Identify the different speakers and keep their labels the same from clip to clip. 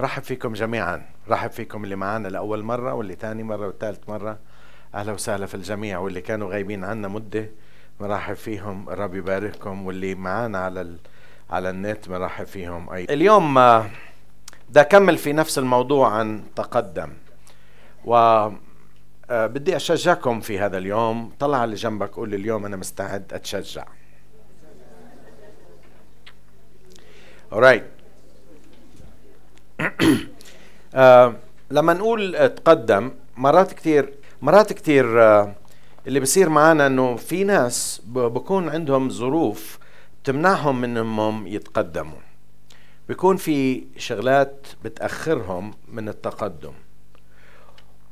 Speaker 1: رحب فيكم جميعا. رحب فيكم اللي معانا لأول مرة واللي ثاني مرة والثالث مرة. أهلا وسهلا في الجميع واللي كانوا غايبين عنا مدة. مرحب فيهم الرب يبارككم واللي معانا على ال... على النت مرحب فيهم أي اليوم آه، بدي أكمل في نفس الموضوع عن تقدم. و آه، بدي أشجعكم في هذا اليوم. طلع اللي جنبك قول اليوم أنا مستعد أتشجع. Alright آه لما نقول تقدم مرات كثير مرات كثير آه اللي بصير معنا إنه في ناس بكون عندهم ظروف تمنعهم من إنهم يتقدموا. بيكون في شغلات بتأخرهم من التقدم.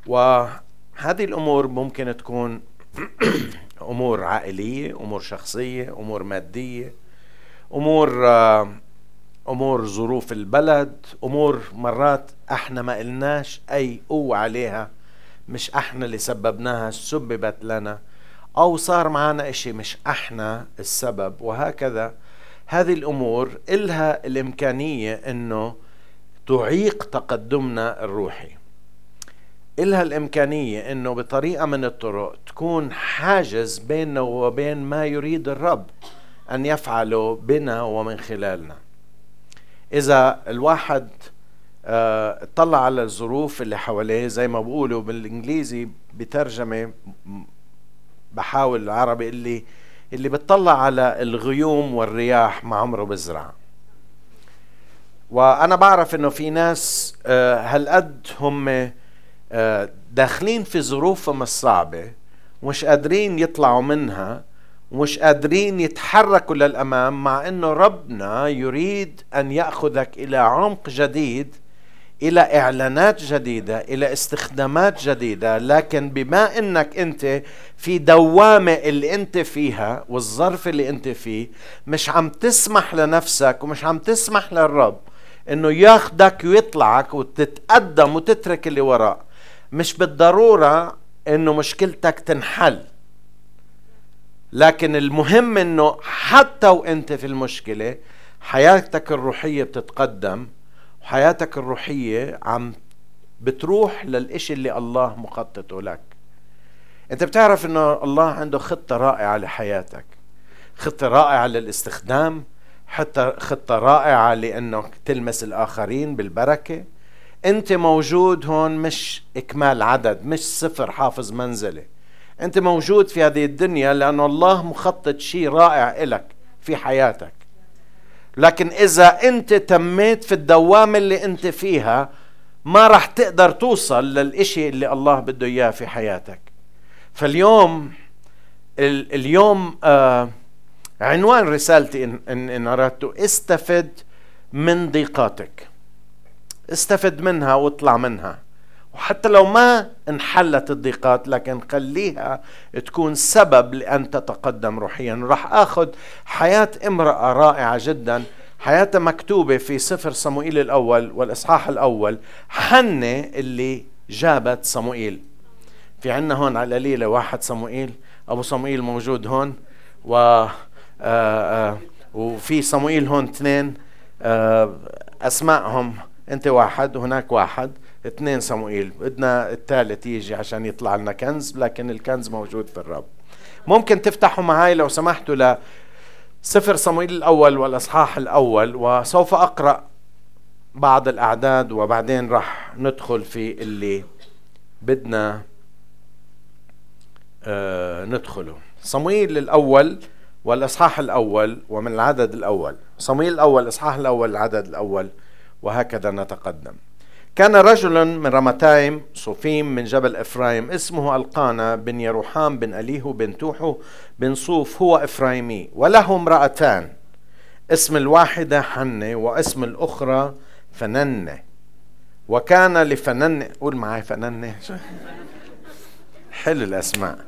Speaker 1: وهذه الأمور ممكن تكون أمور عائلية أمور شخصية أمور مادية أمور آه أمور ظروف البلد أمور مرات إحنا ما قلناش أي قوة عليها مش إحنا اللي سببناها سببت لنا أو صار معنا إشي مش إحنا السبب وهكذا. هذه الأمور إلها الإمكانية إنه تعيق تقدمنا الروحي. إلها الإمكانية أنه بطريقة من الطرق تكون حاجز بيننا وبين ما يريد الرب أن يفعله بنا ومن خلالنا. إذا الواحد آه، اطلع على الظروف اللي حواليه زي ما بقولوا بالإنجليزي بترجمة بحاول العربي اللي اللي بتطلع على الغيوم والرياح ما عمره بزرع. وأنا بعرف إنه في ناس آه، هالقد هم آه، داخلين في ظروفهم الصعبة ومش قادرين يطلعوا منها ومش قادرين يتحركوا للأمام مع إنه ربنا يريد أن يأخذك إلى عمق جديد إلى إعلانات جديدة إلى استخدامات جديدة. لكن بما إنك أنت في دوامة اللي أنت فيها والظرف اللي أنت فيه مش عم تسمح لنفسك ومش عم تسمح للرب إنه ياخدك ويطلعك وتتقدم وتترك اللي وراء. مش بالضرورة إنه مشكلتك تنحل. لكن المهم إنه حتى وإنت في المشكلة حياتك الروحية بتتقدم وحياتك الروحية عم بتروح للإشي اللي الله مخططه لك. إنت بتعرف إنه الله عنده خطة رائعة لحياتك. خطة رائعة للاستخدام حتى خطة رائعة لانك تلمس الآخرين بالبركة. إنت موجود هون مش إكمال عدد مش صفر حافظ منزلة. أنت موجود في هذه الدنيا لأن الله مخطط شيء رائع لك في حياتك. لكن إذا أنت تميت في الدوامة اللي أنت فيها ما راح تقدر توصل للإشي اللي الله بده إياه في حياتك. فاليوم اليوم آه عنوان رسالتي إن, إن, إن أردت استفد من ضيقاتك. استفد منها واطلع منها. وحتى لو ما انحلت الضيقات لكن خليها تكون سبب لأن تتقدم روحيا. راح أخذ حياة امرأة رائعة جدا حياتها مكتوبة في سفر صموئيل الأول والإصحاح الأول حنة اللي جابت صموئيل. في عنا هون على القليلة واحد صموئيل أبو صموئيل موجود هون و آه، آآ وفي صموئيل هون اثنين آه، أسمائهم أنت واحد وهناك واحد. اثنين صموئيل بدنا الثالث يجي عشان يطلع لنا كنز لكن الكنز موجود في الرب. ممكن تفتحوا معي لو سمحتوا ل سفر صموئيل الأول والأصحاح الأول وسوف أقرأ بعض الأعداد وبعدين راح ندخل في اللي بدنا آه ندخله. صموئيل الأول والإصحاح الأول ومن العدد الأول. صموئيل الأول الإصحاح الأول العدد الأول وهكذا نتقدم. كان رجل من رامتايم صوفيم من جبل إفرايم اسمه ألقانا بن يروحام بن أليهو بن توحو بن صوف هو إفرايمي وله امرأتان اسم الواحدة حنة واسم الأخرى فننة. وكان لفننة قول معي فننة. حلو الأسماء.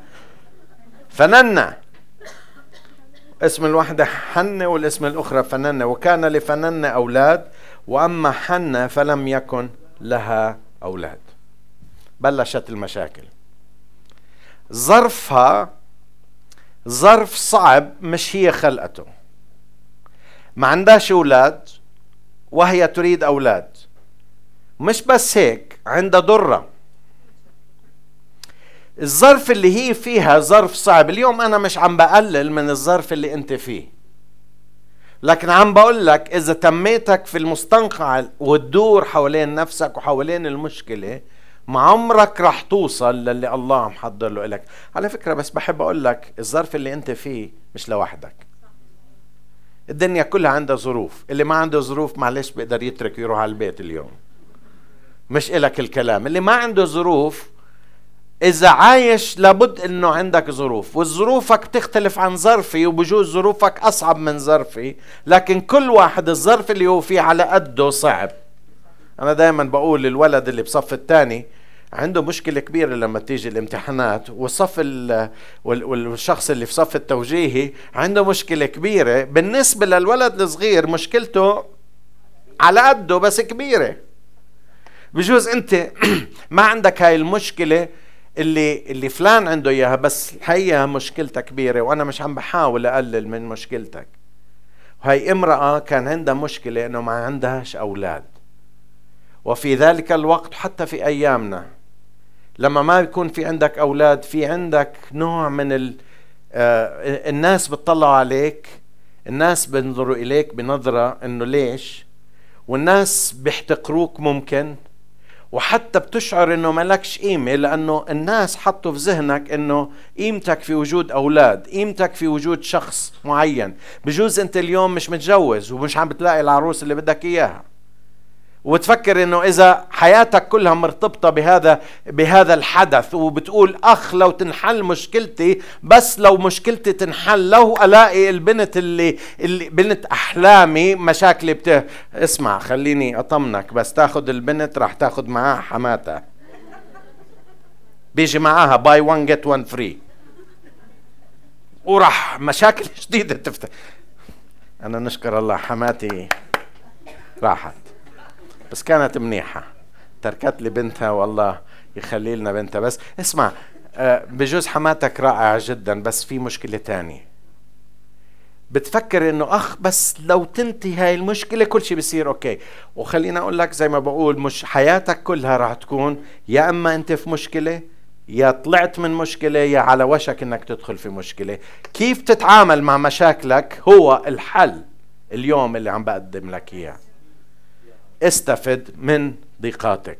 Speaker 1: فننة. اسم الواحدة حنة والاسم الأخرى فننة. وكان لفننة أولاد وأما حنة فلم يكن لها أولاد. بلشت المشاكل. ظرفها ظرف صعب مش هي خلقته. ما عندهاش أولاد وهي تريد أولاد. مش بس هيك عندها ضرة. الظرف اللي هي فيها ظرف صعب. اليوم أنا مش عم بقلل من الظرف اللي أنت فيه. لكن عم بقول لك إذا تميتك في المستنقع وتدور حوالين نفسك وحوالين المشكلة ما عمرك رح توصل للي الله محضر له لك على فكرة بس بحب أقول لك الظرف اللي أنت فيه مش لوحدك. الدنيا كلها عندها ظروف اللي ما عنده ظروف معلش بيقدر يترك يروح على البيت اليوم. مش إلك الكلام. اللي ما عنده ظروف إذا عايش لابد إنه عندك ظروف والظروفك بتختلف عن ظرفي وبجوز ظروفك أصعب من ظرفي لكن كل واحد الظرف اللي هو فيه على قده صعب. أنا دائما بقول للولد اللي بصف الثاني عنده مشكلة كبيرة لما تيجي الامتحانات والصف والشخص اللي في صف التوجيهي عنده مشكلة كبيرة. بالنسبة للولد الصغير مشكلته على قده بس كبيرة. بجوز أنت ما عندك هاي المشكلة اللي اللي فلان عنده إياها بس الحقيقة مشكلتها كبيرة وأنا مش عم بحاول أقلل من مشكلتك. وهي امرأة كان عندها مشكلة إنه ما عندهاش أولاد. وفي ذلك الوقت حتى في أيامنا لما ما يكون في عندك أولاد في عندك نوع من ال آه الناس بتطلعوا عليك الناس بينظروا إليك بنظرة إنه ليش؟ والناس بيحتقروك ممكن. وحتى بتشعر إنه مالكش قيمة لأنه الناس حطوا في ذهنك إنه قيمتك في وجود أولاد قيمتك في وجود شخص معين. بجوز أنت اليوم مش متجوز ومش عم بتلاقي العروس اللي بدك إياها. وتفكر إنه إذا حياتك كلها مرتبطة بهذا بهذا الحدث وبتقول أخ لو تنحل مشكلتي بس لو مشكلتي تنحل لو ألاقي البنت اللي اللي بنت أحلامي مشاكلي بت اسمع خليني أطمنك بس تاخذ البنت راح تاخذ معاها حماتها. بيجي معاها buy 1 get 1 free وراح مشاكل جديدة تفتح. أنا نشكر الله حماتي راحت. بس كانت منيحة. تركت لي بنتها والله يخلي لنا بنتها. بس اسمع آه، بجوز حماتك رائعة جدا بس في مشكلة تانية. بتفكر إنه أخ بس لو تنتهي هاي المشكلة كل شيء بصير أوكي. وخلينا أقول لك زي ما بقول مش حياتك كلها راح تكون يا إما أنت في مشكلة يا طلعت من مشكلة يا على وشك إنك تدخل في مشكلة. كيف تتعامل مع مشاكلك هو الحل اليوم اللي عم بقدم لك إياه؟ استفد من ضيقاتك.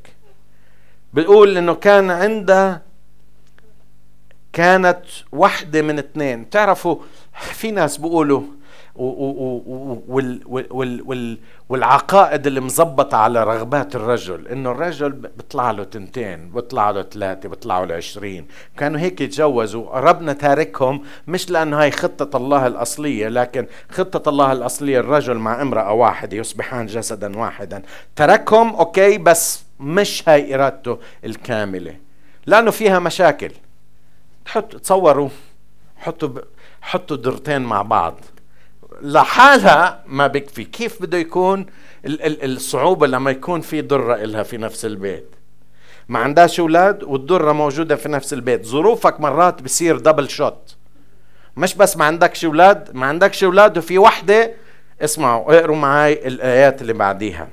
Speaker 1: بيقول إنه كان عنده كانت وحده من اثنين. تعرفوا في ناس بيقولوا والعقائد اللي على رغبات الرجل. إنه الرجل بيطلع له تنتين بيطلع له ثلاثة بيطلعوا له عشرين. كانوا هيك يتجوزوا. ربنا تاركهم مش لأنه هاي خطة الله الأصلية لكن خطة الله الأصلية الرجل مع امرأة واحدة يصبحان جسدا واحدا. تركهم أوكي بس مش هاي إرادته الكاملة. لأنه فيها مشاكل. تحط تصوروا حطوا حطوا درتين مع بعض. لحالها ما بكفي كيف بده يكون الصعوبة لما يكون في ضرة إلها في نفس البيت. ما عندهاش أولاد والضرة موجودة في نفس البيت. ظروفك مرات بصير دبل شوت مش بس ما عندكش أولاد ما عندكش أولاد وفي وحدة. اسمعوا اقروا معي الآيات اللي بعديها.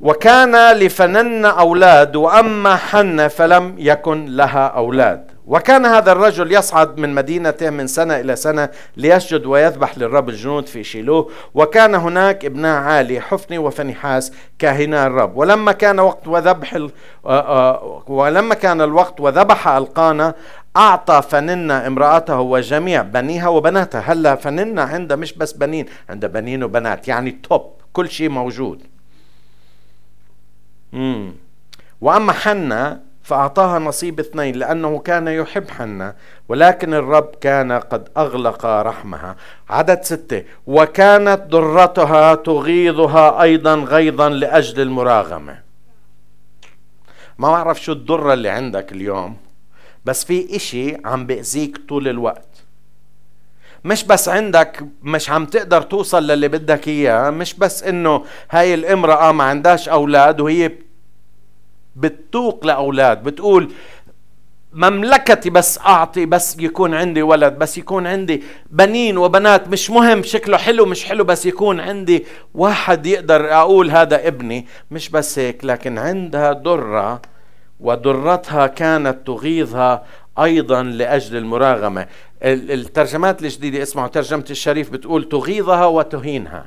Speaker 1: وكان لفنن أولاد وأما حنة فلم يكن لها أولاد. وكان هذا الرجل يصعد من مدينته من سنة إلى سنة ليسجد ويذبح للرب الجنود في شيلوه وكان هناك ابناء عالي حفني وفنحاس كاهنا الرب. ولما كان وقت وذبح ال... ولما كان الوقت وذبح ألقانا أعطى فننا امرأته وجميع بنيها وبناتها. هلا فننا عندها مش بس بنين عندها بنين وبنات يعني توب كل شيء موجود. مم. وأما حنا فأعطاها نصيب اثنين لأنه كان يحب حنا ولكن الرب كان قد أغلق رحمها. عدد ستة وكانت ضرتها تغيظها أيضا غيظا لأجل المراغمة. ما بعرف شو الضرة اللي عندك اليوم بس في إشي عم بأذيك طول الوقت. مش بس عندك مش عم تقدر توصل للي بدك إياه مش بس إنه هاي الامرأة ما عندهاش أولاد وهي بتوق لأولاد بتقول مملكتي بس أعطي بس يكون عندي ولد بس يكون عندي بنين وبنات مش مهم شكله حلو مش حلو بس يكون عندي واحد يقدر أقول هذا ابني. مش بس هيك لكن عندها دره ودرتها كانت تغيظها أيضا لأجل المراغمة. الترجمات الجديدة اسمعوا ترجمة الشريف بتقول تغيظها وتهينها.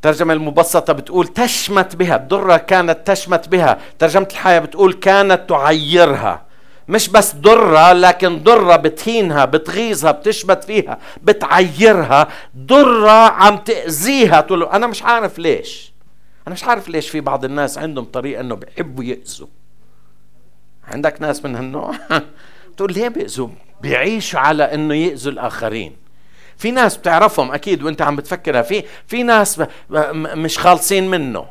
Speaker 1: الترجمة المبسطة بتقول تشمت بها الدرة كانت تشمت بها. ترجمة الحياة بتقول كانت تعيرها. مش بس درة لكن درة بتهينها بتغيظها بتشمت فيها بتعيرها. درة عم تأذيها. تقول أنا مش عارف ليش. أنا مش عارف ليش في بعض الناس عندهم طريقة أنه بيحبوا يأذوا. عندك ناس من هالنوع؟ تقول ليه بيأذوا؟ بيعيشوا على أنه يأذوا الآخرين. في ناس بتعرفهم أكيد وأنت عم بتفكرها. في في ناس مش خالصين منه.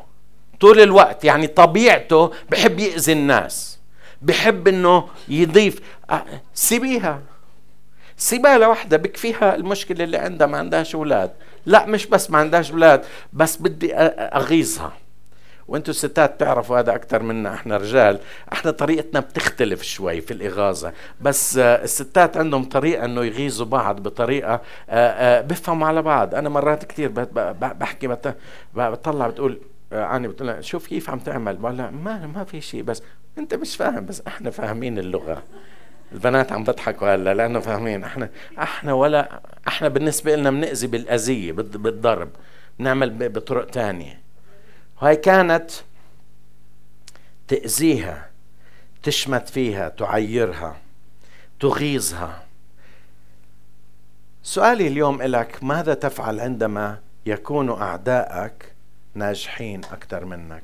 Speaker 1: طول الوقت يعني طبيعته بحب يأذي الناس. بحب إنه يضيف. سيبيها. سيبها لوحدها بكفيها المشكلة اللي عندها ما عندهاش أولاد. لا مش بس ما عندهاش أولاد بس بدي أغيظها. وأنتم الستات تعرفوا هذا أكثر منا إحنا رجال. إحنا طريقتنا بتختلف شوي في الإغاظة. بس آه، الستات عندهم طريقة إنه يغيظوا بعض بطريقة آه، آه، بفهموا على بعض. أنا مرات كثير بحكي بطلع بتقول أنا بتقول لها شوف كيف عم تعمل؟ بقول لها ما ما في شيء بس أنت مش فاهم بس إحنا فاهمين اللغة. البنات عم بضحكوا هلا لأنه فاهمين. إحنا إحنا ولا إحنا بالنسبة لنا بنأذي بالأذية بالضرب. بنعمل بطرق ثانية وهي كانت تأذيها تشمت فيها تعيرها تغيظها. سؤالي اليوم لك ماذا تفعل عندما يكون أعدائك ناجحين أكثر منك؟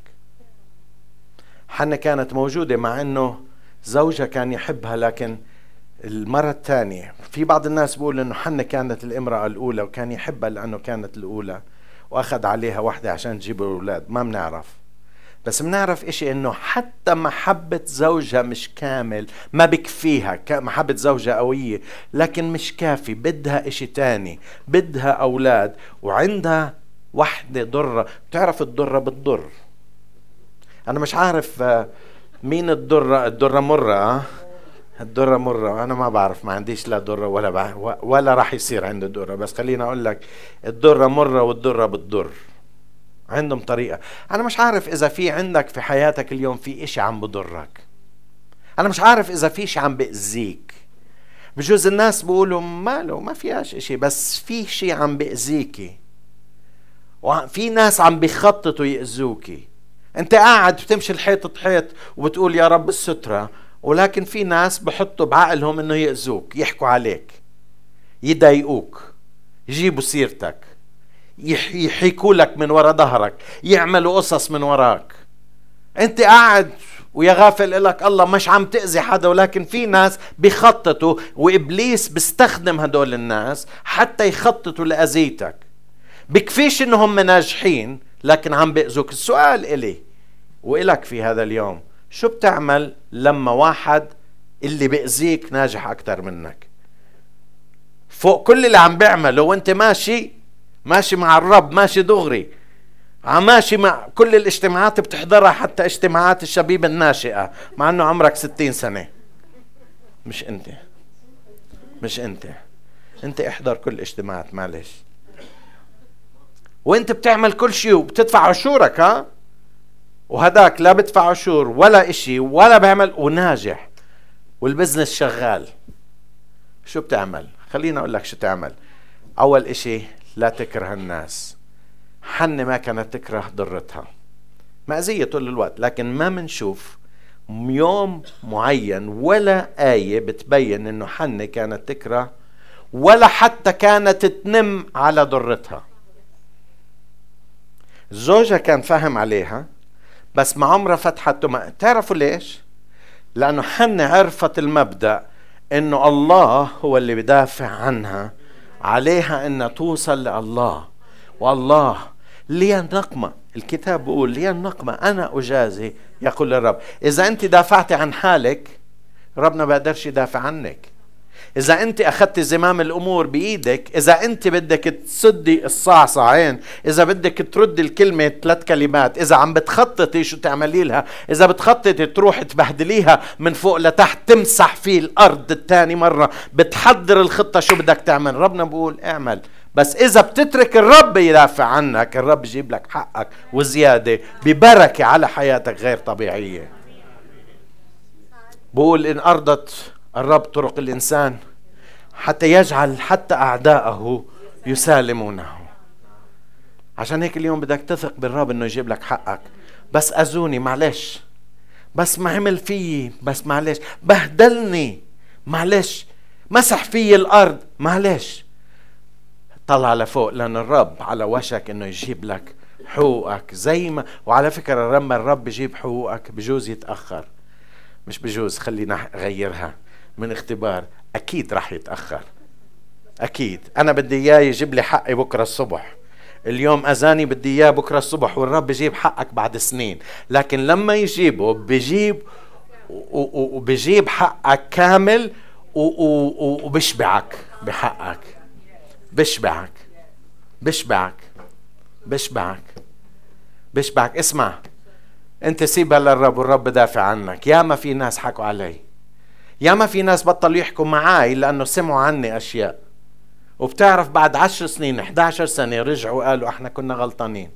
Speaker 1: حنا كانت موجودة مع أنه زوجها كان يحبها لكن المرة الثانية في بعض الناس بيقول أنه حنا كانت الامرأة الأولى وكان يحبها لأنه كانت الأولى. وأخذ عليها وحدة عشان تجيب الأولاد. ما بنعرف. بس بنعرف إشي إنه حتى محبة زوجها مش كامل. ما بكفيها. محبة زوجها قوية. لكن مش كافي. بدها إشي تاني. بدها أولاد. وعندها وحدة ضرة. بتعرف الضرة بتضر. أنا مش عارف آه، مين الضرة؟ الضرة مرة أه؟ الدرة مرة أنا ما بعرف ما عنديش لا درة ولا بعرف ولا راح يصير عندي درة. بس خليني أقول لك الدرة مرة والدرة بتضر. عندهم طريقة. أنا مش عارف إذا في عندك في حياتك اليوم في إشي عم بضرك. أنا مش عارف إذا في إشي عم بأذيك. بجوز الناس بيقولوا ماله ما فيهاش إشي بس في شيء عم بأذيكي وفي ناس عم بيخططوا يأذوكي أنت قاعد بتمشي الحيط حيط وبتقول يا رب السترة. ولكن في ناس بحطوا بعقلهم إنه يأذوك يحكوا عليك يضايقوك يجيبوا سيرتك يحيكوا لك من وراء ظهرك يعملوا قصص من وراك. أنت قاعد ويا غافل لك الله مش عم تأذي حدا ولكن في ناس بيخططوا وإبليس بيستخدم هدول الناس حتى يخططوا لأذيتك. بكفيش إنهم ناجحين لكن عم بيأذوك. السؤال إلي وإلك في هذا اليوم شو بتعمل لما واحد اللي بيأذيك ناجح أكثر منك؟ فوق كل اللي عم بيعمله وانت ماشي ماشي مع الرب ماشي دغري ماشي مع كل الاجتماعات بتحضرها حتى اجتماعات الشبيب الناشئة مع إنه عمرك ستين سنة. مش أنت. مش أنت. أنت احضر كل الاجتماعات معلش. وأنت بتعمل كل شيء وبتدفع عشورك ها؟ وهداك لا بدفع عشور ولا إشي ولا بيعمل وناجح. والبزنس شغال. شو بتعمل؟ خليني أقول لك شو تعمل. أول إشي لا تكره الناس. حنة ما كانت تكره ضرتها. مأزية طول الوقت لكن ما منشوف يوم معين ولا آية بتبين إنه حنة كانت تكره ولا حتى كانت تنم على ضرتها. زوجها كان فاهم عليها بس ما عمرها فتحت ما تعرفوا ليش؟ لأنه حنة عرفت المبدأ إنه الله هو اللي بدافع عنها عليها إنها توصل لله. والله لي النقمة الكتاب بيقول لي النقمة أنا أجازي يقول الرب. إذا أنت دافعتي عن حالك ربنا بقدرش يدافع عنك. إذا أنت أخذت زمام الأمور بإيدك إذا أنت بدك تسدي الصعصعين إذا بدك ترد الكلمة ثلاث كلمات إذا عم بتخططي شو تعملي لها إذا بتخططي تروح تبهدليها من فوق لتحت تمسح في الأرض الثاني مرة بتحضر الخطة شو بدك تعمل. ربنا بقول اعمل. بس إذا بتترك الرب يدافع عنك الرب يجيب لك حقك وزيادة ببركة على حياتك غير طبيعية. بقول إن أرضت الرب طرق الإنسان حتى يجعل حتى أعداءه يسالمونه. عشان هيك اليوم بدك تثق بالرب إنه يجيب لك حقك. بس أذوني معلش. بس ما عمل فيي. بس معلش. بهدلني. معلش. مسح في الأرض. معلش. طلع لفوق لأن الرب على وشك إنه يجيب لك حقوقك. زي ما وعلى فكرة لما الرب يجيب حقوقك بجوز يتأخر. مش بجوز خلينا غيرها. من اختبار. أكيد راح يتأخر. أكيد. أنا بدي إياه يجيب لي حقي بكرة الصبح. اليوم أذاني بدي إياه بكرة الصبح والرب بيجيب حقك بعد سنين. لكن لما يجيبه بجيب وبجيب حقك كامل وبشبعك بحقك. بشبعك. بشبعك. بشبعك. بشبعك. اسمع. أنت سيبها للرب والرب بدافع عنك. يا ما في ناس حكوا علي. يا ما في ناس بطلوا يحكوا معي لأنه سمعوا عني أشياء. وبتعرف بعد عشر سنين 11 سنة رجعوا قالوا إحنا كنا غلطانين.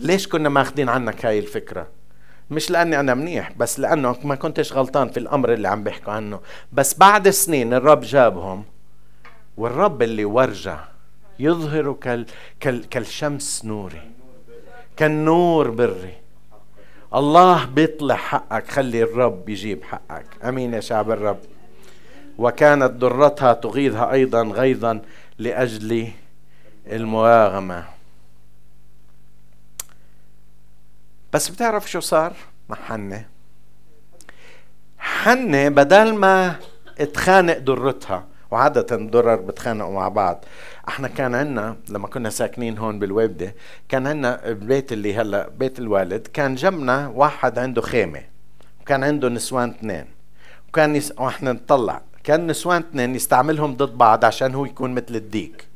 Speaker 1: ليش كنا ماخذين عنك هاي الفكرة؟ مش لأني أنا منيح بس لأنه ما كنتش غلطان في الأمر اللي عم بيحكوا عنه. بس بعد سنين الرب جابهم والرب اللي ورجع يظهر كال كال كالشمس نوري كالنور بري. الله بيطلع حقك خلي الرب يجيب حقك. آمين يا شعب الرب. وكانت درتها تغيظها أيضا غيظا لأجل المواغمة. بس بتعرف شو صار مع حنة؟ حنة بدل ما تخانق درتها وعادة الدرر بتخانقوا مع بعض. إحنا كان عندنا لما كنا ساكنين هون بالويبدة كان عندنا البيت اللي هلا بيت الوالد كان جنبنا واحد عنده خيمة وكان عنده نسوان اثنين وكان يس... وإحنا نطلع. كان نسوان اثنين يستعملهم ضد بعض عشان هو يكون مثل الديك.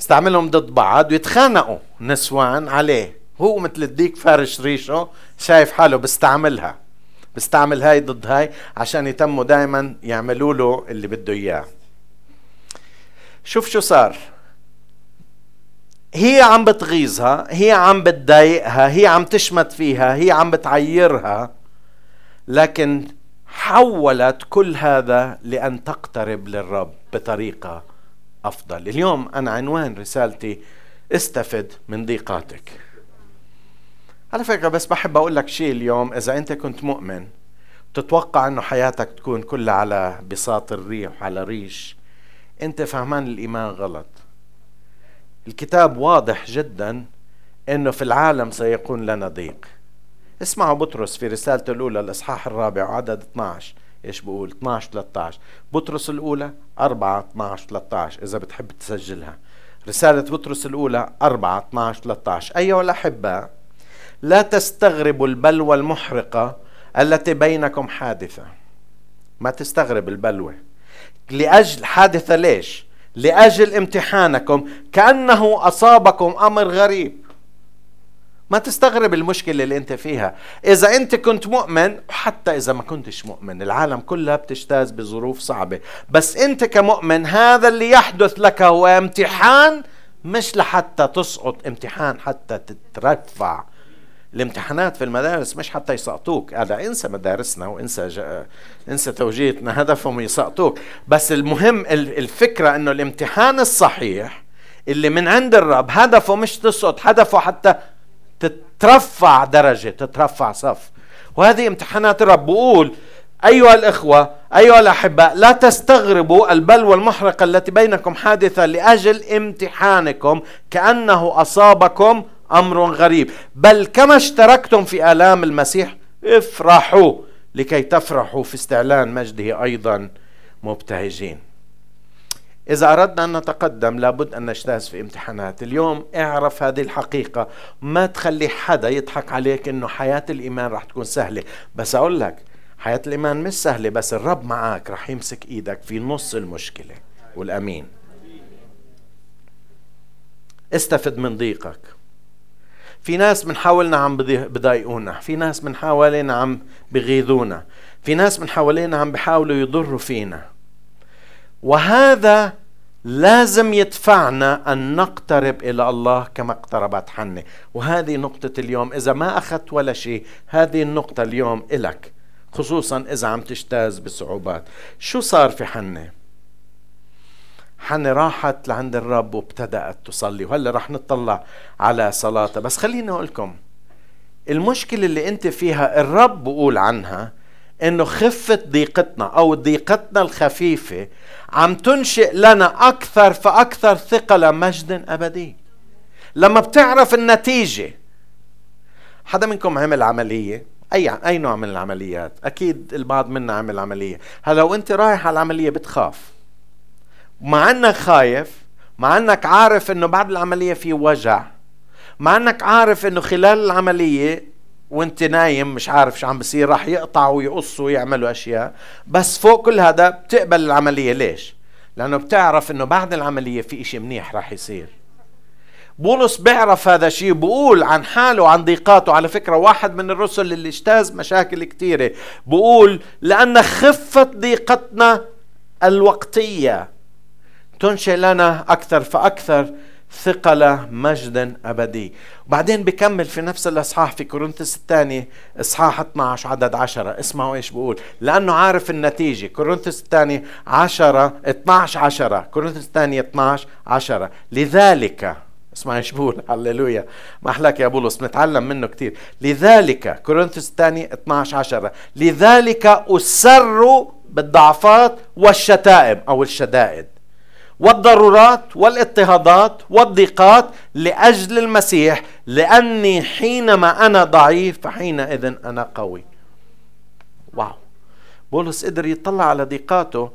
Speaker 1: يستعملهم ضد بعض ويتخانقوا. نسوان عليه هو مثل الديك فارش ريشه شايف حاله بيستعملها بيستعمل هاي ضد هاي عشان يتموا دائما يعملوا له اللي بده إياه. شوف شو صار. هي عم بتغيظها هي عم بتضايقها هي عم تشمت فيها هي عم بتعيرها لكن حولت كل هذا لأن تقترب للرب بطريقة أفضل. اليوم أنا عنوان رسالتي استفد من ضيقاتك. على فكرة بس بحب أقول لك شيء اليوم. إذا أنت كنت مؤمن تتوقع أنه حياتك تكون كلها على بساط الريح وعلى ريش. أنت فهمان الإيمان غلط. الكتاب واضح جدا أنه في العالم سيكون لنا ضيق. اسمعوا بطرس في رسالته الأولى الإصحاح الرابع عدد 12 إيش بقول 12 13 بطرس الأولى 4 12 13 إذا بتحب تسجلها. رسالة بطرس الأولى 4 12 13 أيها الأحباء لا تستغربوا البلوى المحرقة التي بينكم حادثة. ما تستغرب البلوى. لأجل حادثة ليش؟ لأجل امتحانكم. كأنه أصابكم أمر غريب. ما تستغرب المشكلة اللي أنت فيها. إذا أنت كنت مؤمن وحتى إذا ما كنتش مؤمن العالم كلها بتجتاز بظروف صعبة. بس أنت كمؤمن هذا اللي يحدث لك هو امتحان مش لحتى تسقط امتحان حتى تترفع. الامتحانات في المدارس مش حتى يسقطوك. هذا انسى مدارسنا وانسى جا... انسى توجيهنا هدفهم يسقطوك. بس المهم الفكرة إنه الامتحان الصحيح اللي من عند الرب هدفه مش تسقط هدفه حتى تترفع درجة تترفع صف. وهذه امتحانات الرب. بقول أيها الإخوة أيها الأحباء لا تستغربوا البلوى المحرقة التي بينكم حادثة لأجل امتحانكم كأنه أصابكم أمر غريب. بل كما اشتركتم في آلام المسيح افرحوا لكي تفرحوا في استعلان مجده أيضا مبتهجين. إذا أردنا أن نتقدم لابد أن نجتاز في امتحانات. اليوم اعرف هذه الحقيقة. ما تخلي حدا يضحك عليك أنه حياة الإيمان راح تكون سهلة. بس أقول لك حياة الإيمان مش سهلة بس الرب معك رح يمسك إيدك في نص المشكلة. والأمين. استفد من ضيقك. في ناس من حولنا عم بضايقونا في ناس من حوالينا عم بغيظونا في ناس من حوالينا عم بيحاولوا يضروا فينا. وهذا لازم يدفعنا أن نقترب إلى الله كما اقتربت حنة وهذه نقطة اليوم إذا ما أخذت ولا شيء هذه النقطة اليوم إلك خصوصا إذا عم تجتاز بصعوبات. شو صار في حنة حنة راحت لعند الرب وابتدأت تصلي. وهلأ رح نطلع على صلاتها بس خليني أقول لكم المشكلة اللي أنت فيها الرب بقول عنها إنه خفة ضيقتنا أو ضيقتنا الخفيفة عم تنشئ لنا أكثر فأكثر ثقة مجد أبدي. لما بتعرف النتيجة حدا منكم عمل عملية؟ أي أي نوع من العمليات؟ أكيد البعض منا عمل عملية. هلأ لو انت رايح على العملية بتخاف. مع انك خايف مع انك عارف انه بعد العملية في وجع مع انك عارف انه خلال العملية وانت نايم مش عارف شو عم بصير راح يقطعوا ويقصوا ويعملوا أشياء. بس فوق كل هذا بتقبل العملية. ليش؟ لأنه بتعرف إنه بعد العملية في إشي منيح راح يصير. بولس بيعرف هذا الشيء بقول عن حاله وعن ضيقاته. على فكرة واحد من الرسل اللي اجتاز مشاكل كثيرة بقول لأن خفة ضيقتنا الوقتية. تنشئ لنا أكثر فأكثر ثقل مجد أبدي. وبعدين بكمل في نفس الإصحاح في كورنثس الثاني إصحاح 12 عدد 10 اسمعوا إيش بقول. لأنه عارف النتيجة. كورنثس الثاني 10 12 10 كورنثس الثاني 12 10 لذلك اسمع إيش بقول. هللويا. ما أحلاك يا بولس؟ نتعلم منه كثير لذلك كورنثوس الثاني 12 10 لذلك اسر بالضعفات والشتائم أو الشدائد. والضرورات والاضطهادات والضيقات لأجل المسيح لأني حينما أنا ضعيف فحينئذ أنا قوي. واو بولس قدر يطلع على ضيقاته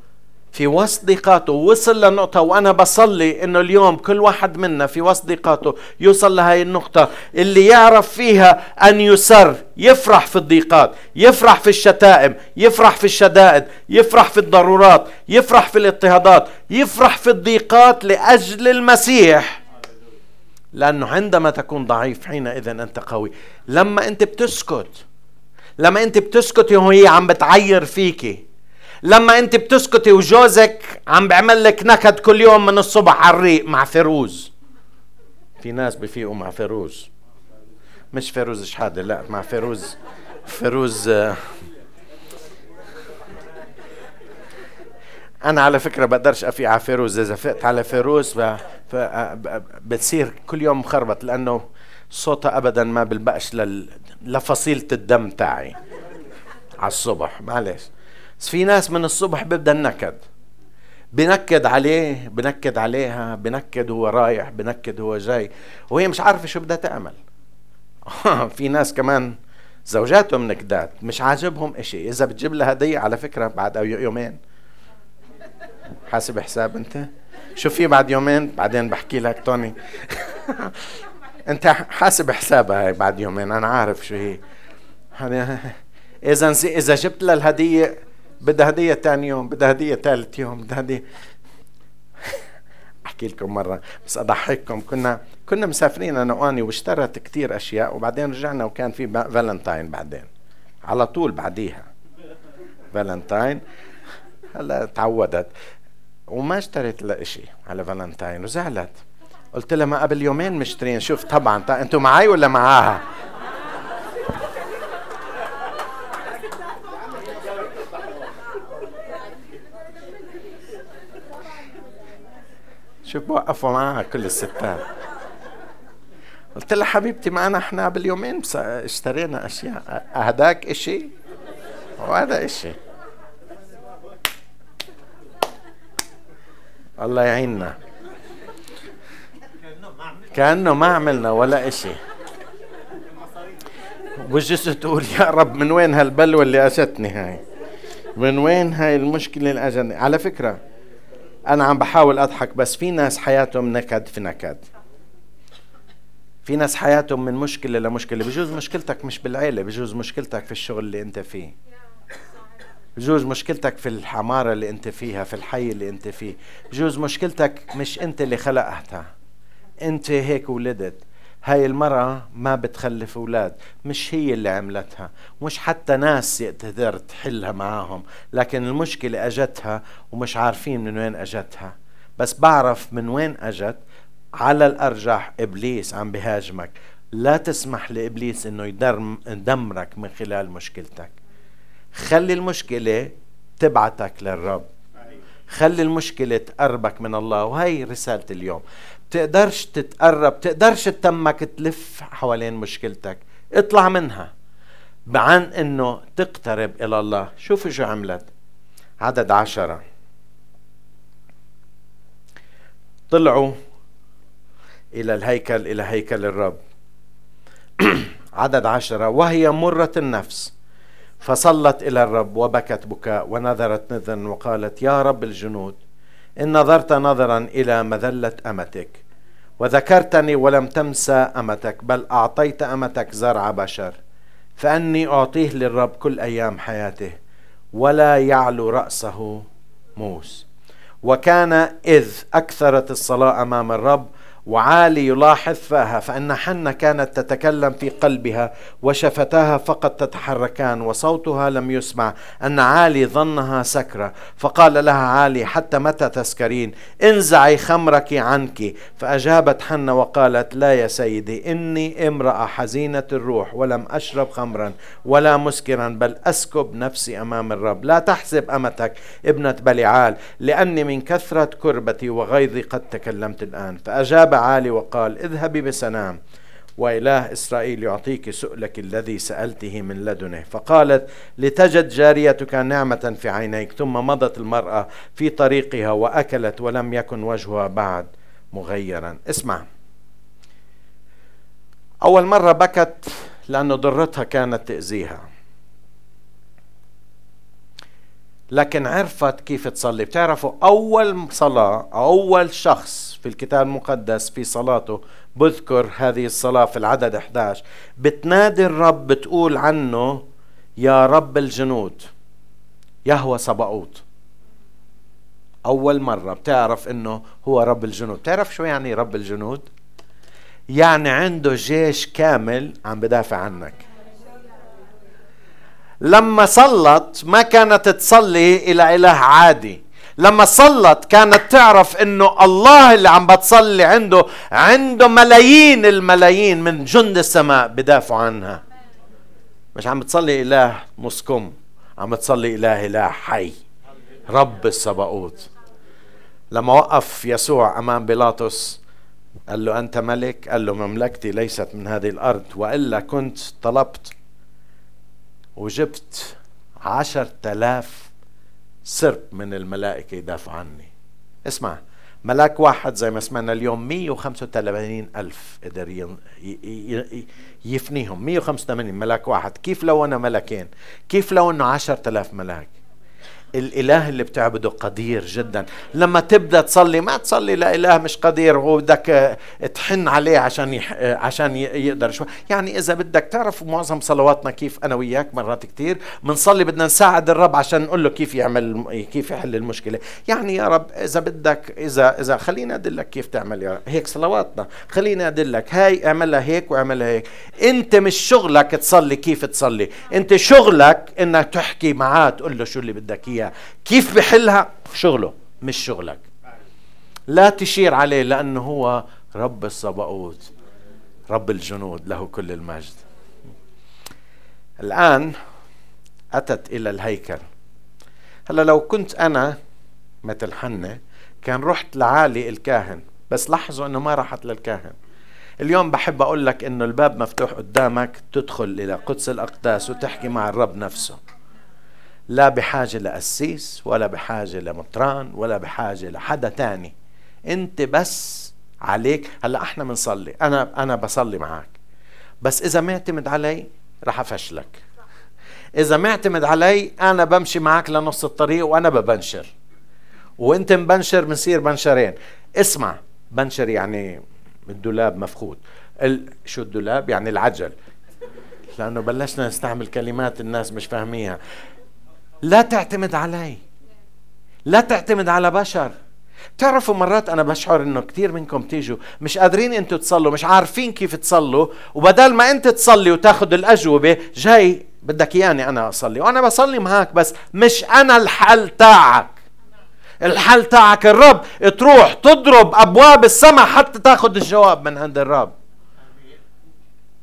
Speaker 1: في وسط ضيقاته وصل لنقطة وأنا بصلي إنه اليوم كل واحد منا في وسط ضيقاته يوصل لهي النقطة اللي يعرف فيها أن يسر يفرح في الضيقات يفرح في الشتائم يفرح في الشدائد يفرح في الضرورات يفرح في الاضطهادات يفرح في الضيقات لأجل المسيح. لأنه عندما تكون ضعيف حينئذ أنت قوي. لما أنت بتسكت لما أنت بتسكت وهي عم بتعير فيكي لما انت بتسكتي وجوزك عم بيعمل لك نكد كل يوم من الصبح على الريق مع فيروز. في ناس بفيقوا مع فيروز. مش فيروز شحادة لا مع فيروز. فيروز آه. أنا على فكرة بقدرش أفيق على فيروز. إذا فقت على فيروز ف... ف... بتصير كل يوم مخربط لأنه صوتها ابدا ما بلبقش لل... لفصيلة الدم تاعي على الصبح. معلش. بس في ناس من الصبح بيبدأ النكد. بنكد عليه بنكد عليها بنكد هو رايح بنكد هو جاي وهي مش عارفة شو بدها تعمل. في ناس كمان زوجاتهم نكدات مش عاجبهم إشي. إذا بتجيب لها هدية على فكرة بعد يومين. حاسب حساب أنت؟ شو في بعد يومين؟ بعدين بحكي لك توني. أنت حاسب حسابها هاي بعد يومين أنا عارف شو هي. إذا إذا جبت لها الهدية بدها هدية ثاني يوم بدها هدية ثالث يوم بدها هدية. أحكي لكم مرة بس أضحككم. كنا كنا مسافرين أنا وأني واشترت كثير أشياء وبعدين رجعنا وكان في فالنتاين بعدين. على طول بعديها. فالنتاين هلا تعودت. وما اشتريت لها شيء على فالنتاين وزعلت. قلت لها ما قبل يومين مشترين. شوف طبعا أنتوا معي ولا معاها؟ شوف بوقفوا معها كل الستات. قلت لها حبيبتي معنا إحنا باليومين اشترينا أشياء. هداك إشي؟ وهذا إشي. الله يعيننا. كأنه ما عملنا ولا إشي. وجلست تقول يا رب من وين هالبلوة اللي أجتني هاي؟ من وين هاي المشكلة اللي أجتني؟ على فكرة أنا عم بحاول أضحك بس في ناس حياتهم نكد في نكد. في ناس حياتهم من مشكلة لمشكلة. بجوز مشكلتك مش بالعيلة بجوز مشكلتك في الشغل اللي أنت فيه. بجوز مشكلتك في الحمارة اللي أنت فيها في الحي اللي أنت فيه. بجوز مشكلتك مش أنت اللي خلقتها. أنت هيك ولدت. هاي المرأة ما بتخلف أولاد مش هي اللي عملتها مش حتى ناس تقدر تحلها معاهم لكن المشكلة أجتها ومش عارفين من وين أجتها. بس بعرف من وين أجت على الأرجح إبليس عم بهاجمك. لا تسمح لإبليس أنه يدمرك من خلال مشكلتك. خلي المشكلة تبعتك للرب. خلي المشكلة تقربك من الله. وهي رسالة اليوم. بتقدرش تتقرب بتقدرش تمك تلف حوالين مشكلتك. اطلع منها. عن إنه تقترب إلى الله. شوفوا شو عملت. عدد عشرة. طلعوا إلى الهيكل إلى هيكل الرب. عدد عشرة. وهي مرة النفس. فصلت إلى الرب وبكت بكاء ونذرت نذرا وقالت يا رب الجنود إن نظرت نظرا إلى مذلة أمتك وذكرتني ولم تمسى أمتك بل أعطيت أمتك زرع بشر فأني أعطيه للرب كل أيام حياته ولا يعلو رأسه موس. وكان إذ أكثرت الصلاة أمام الرب وعالي يلاحظ فاها فإن حنة كانت تتكلم في قلبها وشفتاها فقط تتحركان وصوتها لم يسمع أن عالي ظنها سكرة. فقال لها عالي حتى متى تسكرين؟ انزعي خمرك عنك. فأجابت حنة وقالت لا يا سيدي إني امرأة حزينة الروح ولم أشرب خمرا ولا مسكرا بل أسكب نفسي أمام الرب. لا تحسب أمتك ابنة بلعال لأني من كثرة كربتي وغيظي قد تكلمت الآن. فأجاب أجاب عالي وقال اذهبي بسلام وإله إسرائيل يعطيك سؤلك الذي سألته من لدنه. فقالت لتجد جاريتك نعمة في عينيك ثم مضت المرأة في طريقها وأكلت ولم يكن وجهها بعد. مغيرا. اسمع. أول مرة بكت لأنه ضرتها كانت تأذيها. لكن عرفت كيف تصلي. بتعرفوا أول صلاة أول شخص في الكتاب المقدس في صلاته. بذكر هذه الصلاة في العدد 11 بتنادي الرب بتقول عنه يا رب الجنود يهوى صبعوت أول مرة بتعرف إنه هو رب الجنود. بتعرف شو يعني رب الجنود؟ يعني عنده جيش كامل عم بدافع عنك. لما صلت ما كانت تصلي إلى إله عادي. لما صلت كانت تعرف إنه الله اللي عم بتصلي عنده عنده ملايين الملايين من جند السماء بدافعوا عنها. مش عم بتصلي إله مسكم عم بتصلي إله إله حي. رب السباقوت. لما وقف يسوع أمام بيلاطس قال له أنت ملك؟ قال له مملكتي ليست من هذه الأرض وإلا كنت طلبت وجبت عشر تلاف سرب من الملائكة يدافع عني. اسمع ملاك واحد زي ما سمعنا اليوم 185 ألف قدر يفنيهم. 185 ملاك واحد. كيف لو أنا ملكين؟ كيف لو أنه 10000 ملاك؟ الإله اللي بتعبده قدير جدا. لما تبدأ تصلي ما تصلي لاله مش قدير وبدك تحن عليه عشان يح... عشان يقدر شو يعني إذا بدك تعرف معظم صلواتنا كيف أنا وياك مرات كثير بنصلي بدنا نساعد الرب عشان نقول له كيف يعمل كيف يحل المشكلة. يعني يا رب إذا بدك إذا إذا خليني ادلك كيف تعمل يا رب. هيك صلواتنا. خليني ادلك هاي اعملها هيك واعملها هيك. أنت مش شغلك تصلي كيف تصلي. أنت شغلك إنك تحكي معاه تقول له شو اللي بدك إياه. فيها كيف بحلها؟ شغله مش شغلك. لا تشير عليه لأنه هو رب الصباؤوت رب الجنود له كل المجد. الآن أتت إلى الهيكل. هلا لو كنت أنا مثل حنة كان رحت لعالي الكاهن بس لاحظوا أنه ما راحت للكاهن. اليوم بحب أقول لك أنه الباب مفتوح قدامك تدخل إلى قدس الأقداس وتحكي مع الرب نفسه. لا بحاجة لقسيس ولا بحاجة لمطران ولا بحاجة لحدا تاني. أنت بس عليك. هلأ إحنا بنصلي أنا أنا بصلي معك بس إذا معتمد علي رح أفشلك. إذا معتمد علي أنا بمشي معك لنص الطريق وأنا ببنشر. وإنت مبنشر بنصير بنشرين. اسمع بنشر يعني الدولاب مفقود. ال... شو الدولاب؟ يعني العجل. لأنه بلشنا نستعمل كلمات الناس مش فاهميها. لا تعتمد علي. لا تعتمد على بشر. بتعرفوا مرات أنا بشعر إنه كثير منكم تيجوا. مش قادرين إنتوا تصلوا مش عارفين كيف تصلوا. وبدل ما إنت تصلي وتاخذ الأجوبة جاي بدك إياني أنا أصلي. وأنا بصلي معك بس مش أنا الحل تاعك. الحل تاعك الرب. تروح تضرب أبواب السماء حتى تاخذ الجواب من عند الرب.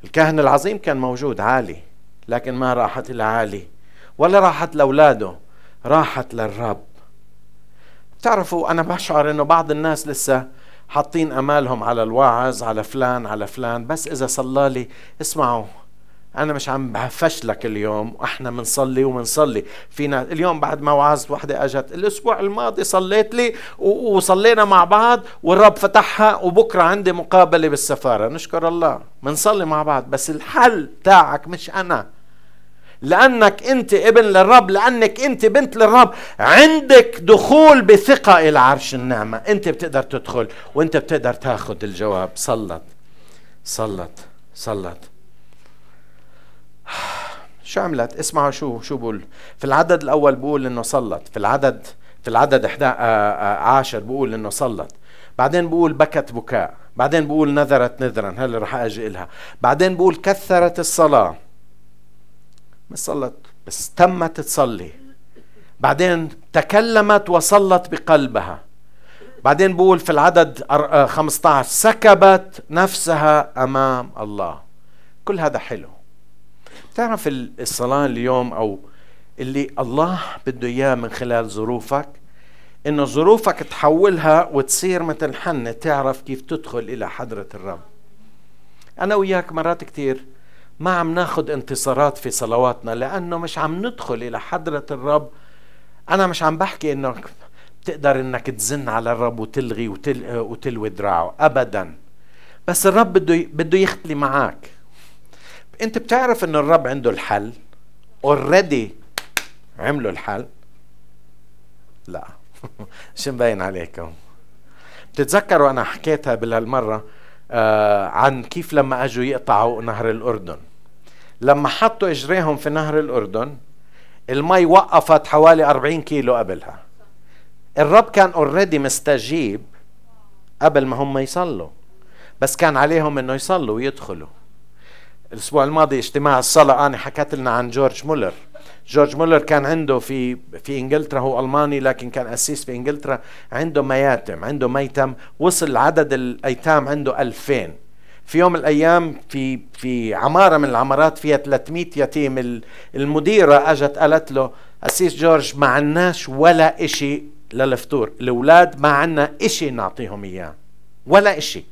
Speaker 1: الكاهن العظيم كان موجود عالي لكن ما راحت لعالي ولا راحت لأولاده راحت للرب. تعرفوا أنا بشعر إنه بعض الناس لسه حاطين أمالهم على الواعظ على فلان على فلان. بس إذا صلى لي اسمعوا أنا مش عم بفشلك اليوم. وإحنا بنصلي وبنصلي فينا اليوم بعد ما وعظت وحدة أجت الأسبوع الماضي صليت لي وصلينا مع بعض والرب فتحها وبكرة عندي مقابلة بالسفارة. نشكر الله. بنصلي مع بعض. بس الحل تاعك مش أنا. لأنك أنت ابن للرب لأنك أنت بنت للرب. عندك دخول بثقة إلى عرش النعمة. أنت بتقدر تدخل وأنت بتقدر تاخذ الجواب. صلت. صلت. صلت. شو عملت؟ اسمعوا شو شو بقول. في العدد الأول بقول إنه صلت. في العدد في العدد 11 بقول إنه صلت. بعدين بقول بكت بكاء. بعدين بقول نذرت نذرا. هلا رح أجي لها بعدين بقول كثرت الصلاة. مش صلت بس تمت تصلي. بعدين تكلمت وصلت بقلبها. بعدين بقول في العدد 15 آه، سكبت نفسها أمام الله. كل هذا حلو. تعرف الصلاة اليوم أو اللي الله بده إياه من خلال ظروفك إنه ظروفك تحولها وتصير مثل حنة تعرف كيف تدخل إلى حضرة الرب. أنا وياك مرات كتير ما عم ناخد انتصارات في صلواتنا لأنه مش عم ندخل إلى حضرة الرب. أنا مش عم بحكي إنه بتقدر إنك تزن على الرب وتلغي وتل وتلوي دراعه أبدا. بس الرب بده بده يختلي معك أنت بتعرف ان الرب عنده الحل؟ اوريدي عملوا الحل؟ لا. شو مبين عليكم؟ بتتذكروا أنا حكيتها آه عن كيف لما أجوا يقطعوا نهر الأردن. لما حطوا إجريهم في نهر الأردن المي وقفت حوالي 40 كيلو قبلها. الرب كان already مستجيب قبل ما هم يصلوا بس كان عليهم إنه يصلوا ويدخلوا. الأسبوع الماضي اجتماع الصلاة أنا حكيت لنا عن جورج مولر. جورج مولر كان عنده في في إنجلترا هو ألماني لكن كان أسس في إنجلترا عنده مياتم عنده ميتم وصل عدد الأيتام عنده 2000 في يوم من الأيام في في عمارة من العمارات فيها 300 يتيم. المديرة أجت قالت له أسيس جورج ما عندناش ولا إشي للفطور. الأولاد ما عندنا إشي نعطيهم إياه ولا إشي.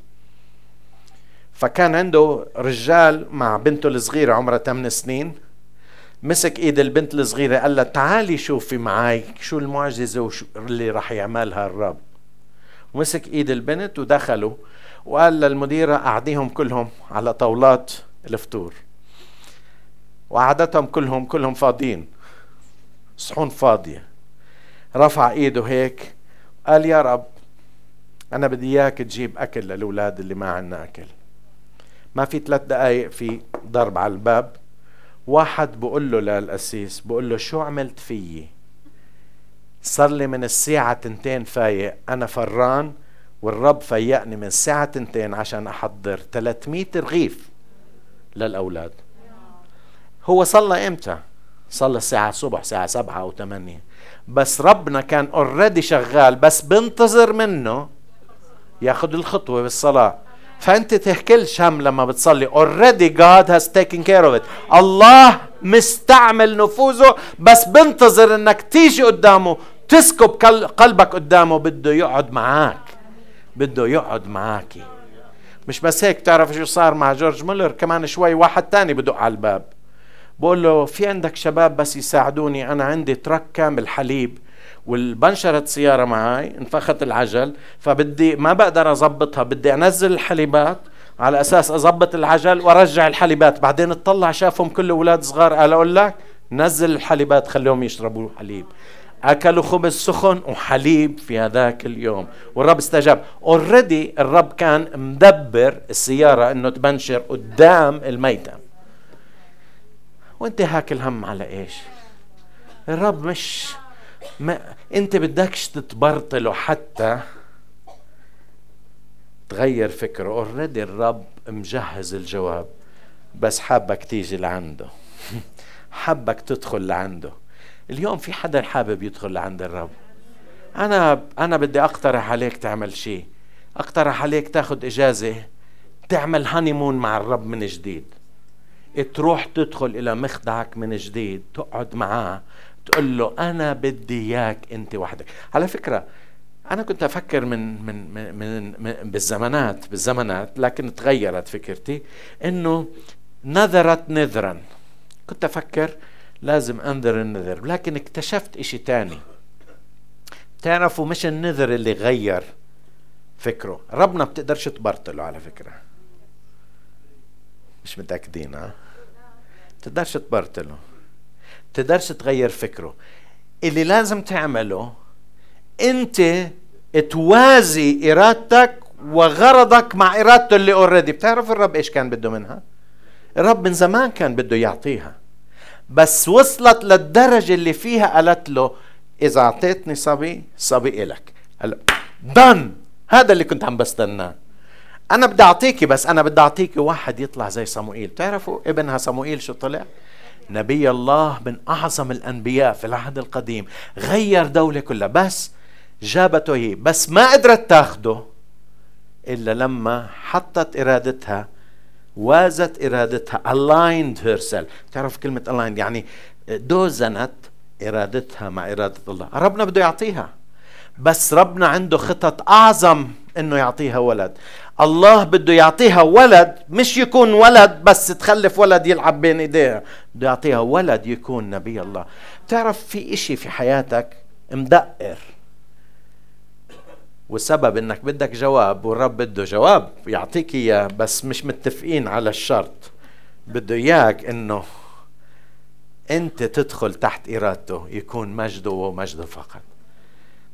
Speaker 1: فكان عنده رجال مع بنته الصغيرة عمرها 8 سنين. مسك إيد البنت الصغيرة قال لها تعالي شوفي معي شو المعجزة وشو اللي راح يعملها الرب. ومسك إيد البنت ودخلوا وقال للمديرة قعديهم كلهم على طاولات الفطور. وقعدتهم كلهم كلهم فاضيين صحون فاضية. رفع إيده هيك قال يا رب أنا بدي إياك تجيب أكل للأولاد اللي ما عنا أكل. ما في ثلاث دقايق في ضرب على الباب. واحد بقول له للقسيس بقول له شو عملت فيي؟ صار لي من الساعة تنتين فايق أنا فران والرب فيقني من الساعة تنتين عشان أحضر 300 رغيف للأولاد. هو صلى إمتى؟ صلى الساعة الصبح الساعة سبعة أو ثمانية بس ربنا كان اوريدي شغال بس بنتظر منه ياخذ الخطوة بالصلاة. فأنت تحكيلش هم لما بتصلي. Already God has taken care of it. الله مستعمل نفوذه بس بنتظر إنك تيجي قدامه تسكب قلبك قدامه بده يقعد معك بده يقعد معك مش بس هيك تعرف شو صار مع جورج مولر؟ كمان شوي واحد تاني بدق على الباب. بقول له في عندك شباب بس يساعدوني أنا عندي ترك كامل حليب. والبنشرت سيارة معي انفخت العجل فبدي ما بقدر اضبطها بدي أنزل الحليبات على أساس اضبط العجل وأرجع الحليبات. بعدين اطلع شافهم كل أولاد صغار قال أقول لك نزل الحليبات خليهم يشربوا حليب. أكلوا خبز سخن وحليب في هذاك اليوم والرب استجاب. already الرب كان مدبر السيارة إنه تبنشر قدام الميتم وانت هاك الهم على إيش؟ الرب مش ما انت بدكش تتبرطله حتى تغير فكره. already الرب مجهز الجواب. بس حابك تيجي لعنده. حابك تدخل لعنده. اليوم في حدا حابب يدخل لعند الرب؟ أنا أنا بدي أقترح عليك تعمل شيء. أقترح عليك تاخذ إجازة تعمل هانيمون مع الرب من جديد. تروح تدخل إلى مخدعك من جديد تقعد معاه. تقول له أنا بدي إياك أنت وحدك. على فكرة أنا كنت أفكر من من من, من بالزمانات بالزمانات لكن تغيرت فكرتي إنه نذرت نذرا. كنت أفكر لازم أنذر النذر لكن اكتشفت إشي تاني. تعرفوا مش النذر اللي غير فكره. ربنا بتقدرش تبرطله على فكرة. مش متأكدين ها؟ تقدرش تبرطله. تقدرش تغير فكره. اللي لازم تعمله انت توازي ارادتك وغرضك مع ارادته اللي اوريدي بتعرف الرب إيش كان بده منها؟ الرب من زمان كان بده يعطيها. بس وصلت للدرجة اللي فيها قالت له إذا أعطيتني صبي صبي إلك. هلا دن هذا اللي كنت عم بستناه. أنا بدي أعطيكي بس أنا بدي أعطيكي واحد يطلع زي صموئيل. تعرفوا ابنها صموئيل شو طلع؟ نبي الله من أعظم الأنبياء في العهد القديم. غير دولة كلها. بس جابته هي. بس ما قدرت تاخده إلا لما حطت إرادتها وازت إرادتها. Aligned herself. تعرف كلمة aligned يعني دوزنت إرادتها مع إرادة الله. ربنا بده يعطيها. بس ربنا عنده خطط أعظم. إنه يعطيها ولد. الله بده يعطيها ولد مش يكون ولد بس تخلف ولد يلعب بين ايديها بده يعطيها ولد يكون نبي الله. تعرف في إشي في حياتك مدقر؟ والسبب إنك بدك جواب والرب بده جواب يعطيك إياه بس مش متفقين على الشرط. بده إياك إنه أنت تدخل تحت إرادته يكون مجده ومجده فقط.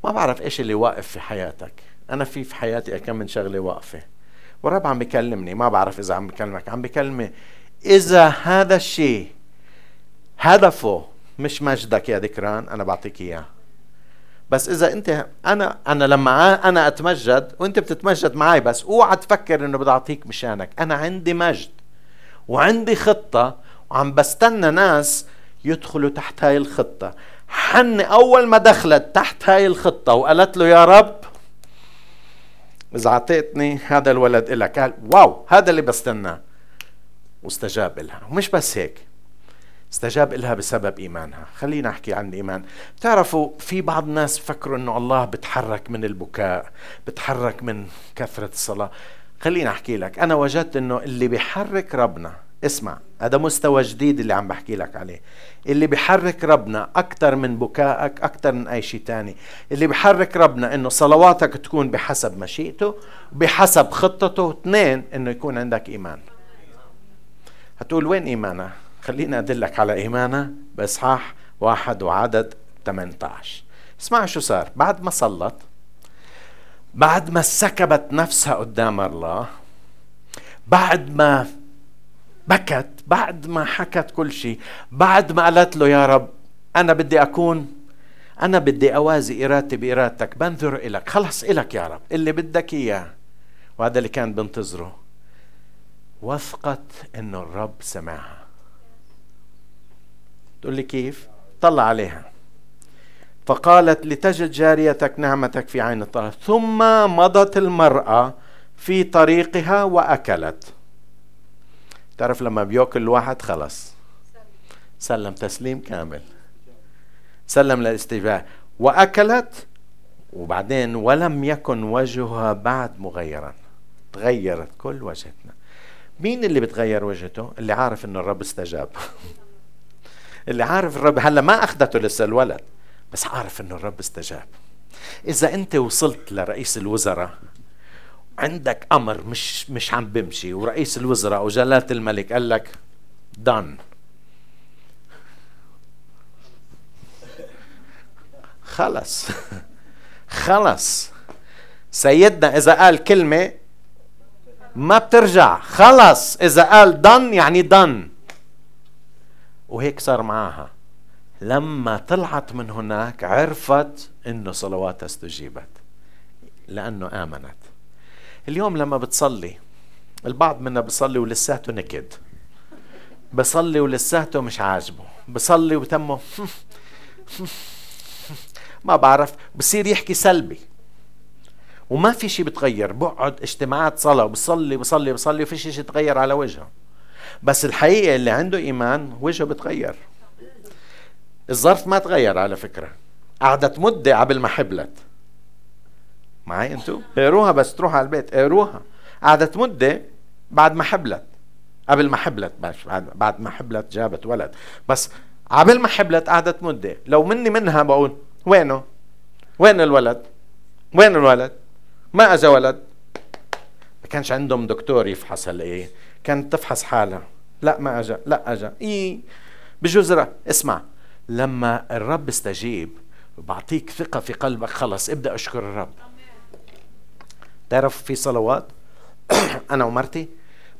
Speaker 1: ما بعرف إيش اللي واقف في حياتك. أنا في في حياتي كم من شغلة واقفة. والرب عم بيكلمني ما بعرف إذا عم بكلمك عم بكلمي إذا هذا الشيء هدفه مش مجدك يا ذكران أنا بعطيك إياه. بس إذا انت أنا أنا لما أنا أتمجد وأنت بتتمجد معي بس أوعى تفكر إنه بدي أعطيك مشانك. أنا عندي مجد وعندي خطة وعم بستنى ناس يدخلوا تحت هاي الخطة. حن أول ما دخلت تحت هاي الخطة وقالت له يا رب إذا اعطيتني هذا الولد لك قال واو هذا اللي بستناه. واستجاب لها ومش بس هيك استجاب لها بسبب إيمانها. خلينا أحكي عن الإيمان. تعرفوا في بعض الناس فكروا إنه الله بتحرك من البكاء بتحرك من كثرة الصلاة. خليني أحكي لك. أنا وجدت إنه اللي بيحرك ربنا اسمع هذا مستوى جديد اللي عم بحكي لك عليه. اللي بيحرك ربنا أكثر من بكائك أكثر من أي شيء تاني. اللي بيحرك ربنا إنه صلواتك تكون بحسب مشيئته بحسب خطته. اثنين إنه يكون عندك إيمان. هتقول وين إيمانها خليني أدلك على إيمانها بإصحاح واحد وعدد 18 اسمع شو صار. بعد ما صلت بعد ما سكبت نفسها قدام الله بعد ما بكت. بعد ما حكت كل شيء بعد ما قالت له يا رب أنا بدي أكون أنا بدي أوازي إرادتي بإرادتك بنظر إلك خلص إلك يا رب اللي بدك إياه. وهذا اللي كان بنتظره. وثقت إنه الرب سمعها. تقول لي كيف؟ طلع عليها. فقالت لتجد جاريتك نعمتك في عين الطرف ثم مضت المرأة في طريقها وأكلت. تعرف لما بياكل الواحد خلص سلم تسليم كامل. سلم للاستجابة. وأكلت وبعدين ولم يكن وجهها بعد مغيرا. تغيرت كل وجهتنا. مين اللي بتغير وجهته؟ اللي عارف إنه الرب استجاب. اللي عارف الرب هلأ ما أخذته لسه الولد بس عارف إنه الرب استجاب. إذا أنت وصلت لرئيس الوزراء عندك أمر مش مش عم بمشي ورئيس الوزراء وجلالة الملك قال لك دان خلص. خلص. سيدنا إذا قال كلمة ما بترجع. خلص. إذا قال دن يعني دن وهيك صار معاها. لما طلعت من هناك عرفت إنه صلواتها استجيبت لأنه آمنت. اليوم لما بتصلي البعض منا بصلي ولساته نكد. بصلي ولساته مش عاجبه. بصلي وتمه ما بعرف بصير يحكي سلبي. وما في شيء بتغير. بقعد اجتماعات صلاة بصلي بصلي بصلي وفي شيء يتغير على وجهه. بس الحقيقة اللي عنده إيمان وجهه بتغير. الظرف ما تغير على فكرة. قعدت مدة قبل ما حبلت. معي انتو؟ اقروها بس تروح على البيت اقروها. قعدت مدة بعد ما حبلت. قبل ما حبلت بعد بعد ما حبلت جابت ولد. بس قبل ما حبلت قعدت مدة. لو مني منها بقول وينه؟ وين الولد؟ وين الولد؟ ما اجى ولد. ما كانش عندهم دكتور يفحص هالايه كانت تفحص حالها. لا ما اجى لا اجى إي. بجوز اسمع. لما الرب استجيب بعطيك ثقة في قلبك خلص ابدأ اشكر الرب. تعرف في صلوات؟ أنا ومرتي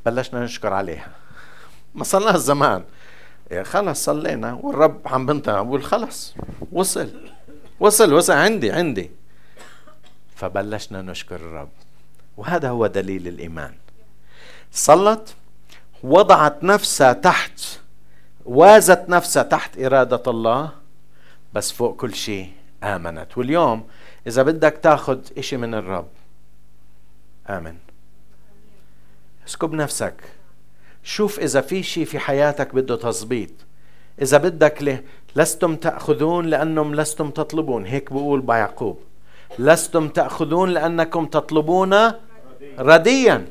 Speaker 1: بلشنا نشكر عليها. ما صلناها زمان. خلص صلينا والرب عم بنطق بقول خلص وصل. وصل وصل. عندي عندي. فبلشنا نشكر الرب. وهذا هو دليل الإيمان. صلت وضعت نفسها تحت وازت نفسها تحت إرادة الله بس فوق كل شيء آمنت. واليوم إذا بدك تاخذ إشي من الرب امن اسكب نفسك. شوف إذا في شيء في حياتك بده تظبيط. إذا بدك له لستم تأخذون لانهم لستم تطلبون. هيك بقول بيعقوب لستم تأخذون لأنكم تطلبون رديا.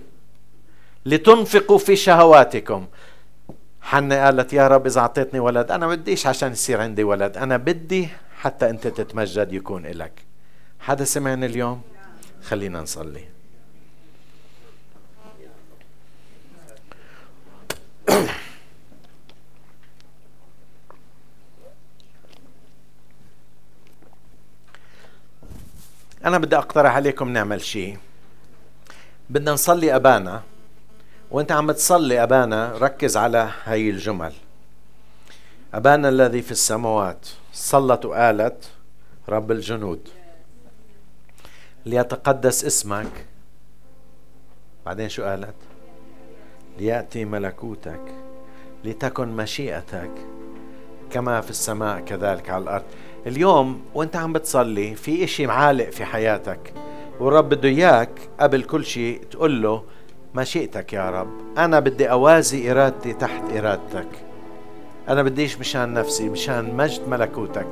Speaker 1: لتنفقوا في شهواتكم. حنة قالت يا رب إذا أعطيتني ولد أنا بديش عشان يصير عندي ولد. أنا بدي حتى أنت تتمجد يكون إلك. حدا سمعني اليوم؟ خلينا نصلي. أنا بدي أقترح عليكم نعمل شيء بدنا نصلي أبانا. وأنت عم تصلي أبانا ركز على هاي الجمل. أبانا الذي في السماوات صلت وقالت رب الجنود. ليتقدس اسمك. بعدين شو قالت ليأتي ملكوتك لتكن مشيئتك كما في السماء كذلك على الأرض. اليوم وأنت عم بتصلي في إشي معالق في حياتك والرب بده إياك قبل كل شيء تقول له مشيئتك يا رب. أنا بدي أوازي إرادتي تحت إرادتك. أنا بديش مشان نفسي مشان مجد ملكوتك.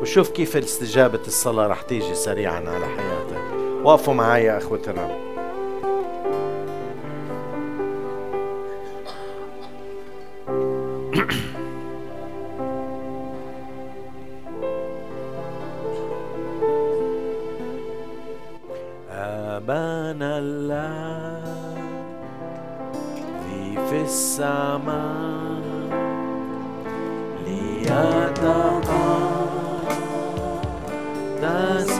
Speaker 1: وشوف كيف استجابة الصلاة رح تيجي سريعا على حياتك. وقفوا معي إخوة الرب. أبانا الذي في السماء ليتقدس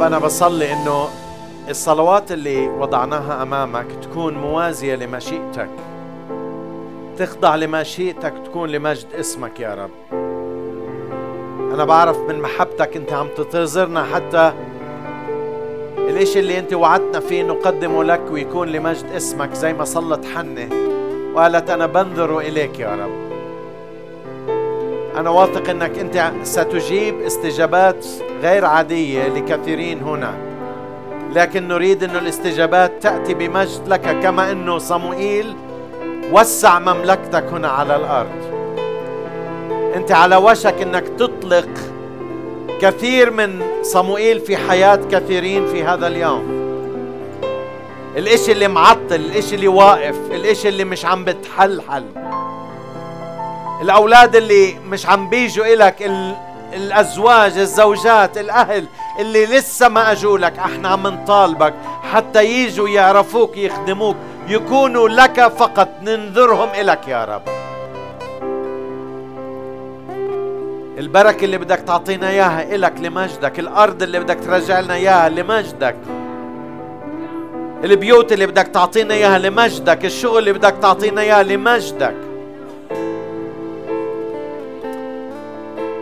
Speaker 1: رب أنا بصلي إنه الصلوات اللي وضعناها أمامك تكون موازية لمشيئتك. تخضع لمشيئتك تكون لمجد اسمك يا رب. أنا بعرف من محبتك أنت عم تنتظرنا حتى الإشي اللي أنت وعدتنا فيه نقدمه لك ويكون لمجد اسمك زي ما صلت حنة. وقالت أنا بنظر إليك يا رب. أنا واثق أنك أنت ستجيب استجابات غير عادية لكثيرين هنا. لكن نريد أن الاستجابات تأتي بمجد لك كما أنه صموئيل وسع مملكتك هنا على الأرض. أنت على وشك أنك تطلق كثير من صموئيل في حياة كثيرين في هذا اليوم. الإشي اللي معطل الإشي اللي واقف الإشي اللي مش عم بتحلحل. الأولاد اللي مش عم بيجوا إلك الأزواج الزوجات الأهل اللي لسه ما أجوا لك أحنا عم نطالبك. حتى يجوا يعرفوك يخدموك. يكونوا لك فقط. ننذرهم إلك يا رب. البركة اللي بدك تعطينا إياها إلك لمجدك. الأرض اللي بدك ترجع لنا إياها لمجدك. البيوت اللي بدك تعطينا إياها لمجدك. الشغل اللي بدك تعطينا إياها لمجدك.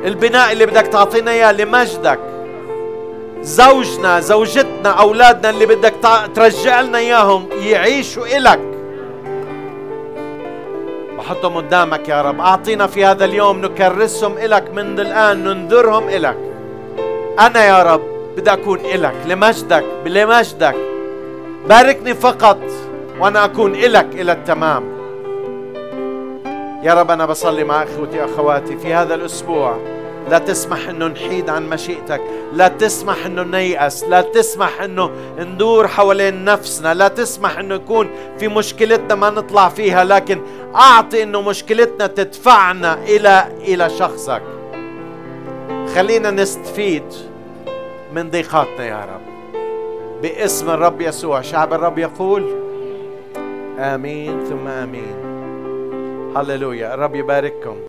Speaker 1: البناء اللي بدك تعطينا إياه لمجدك. زوجنا زوجتنا أولادنا اللي بدك ترجع لنا إياهم يعيشوا إلك. بحطهم قدامك يا رب. أعطينا في هذا اليوم نكرسهم إلك منذ الآن ننذرهم إلك. أنا يا رب بدي أكون إلك لمجدك لمجدك. باركني فقط وأنا أكون إلك إلى التمام. يا رب أنا بصلي مع إخوتي أخواتي في هذا الأسبوع. لا تسمح إنه نحيد عن مشيئتك. لا تسمح إنه نيأس. لا تسمح إنه ندور حوالين نفسنا. لا تسمح إنه يكون في مشكلتنا ما نطلع فيها لكن أعطي إنه مشكلتنا تدفعنا إلى إلى شخصك. خلينا نستفيد من ضيقاتنا يا رب. باسم الرب يسوع. شعب الرب يقول آمين ثم آمين. هللويا الرب يبارككم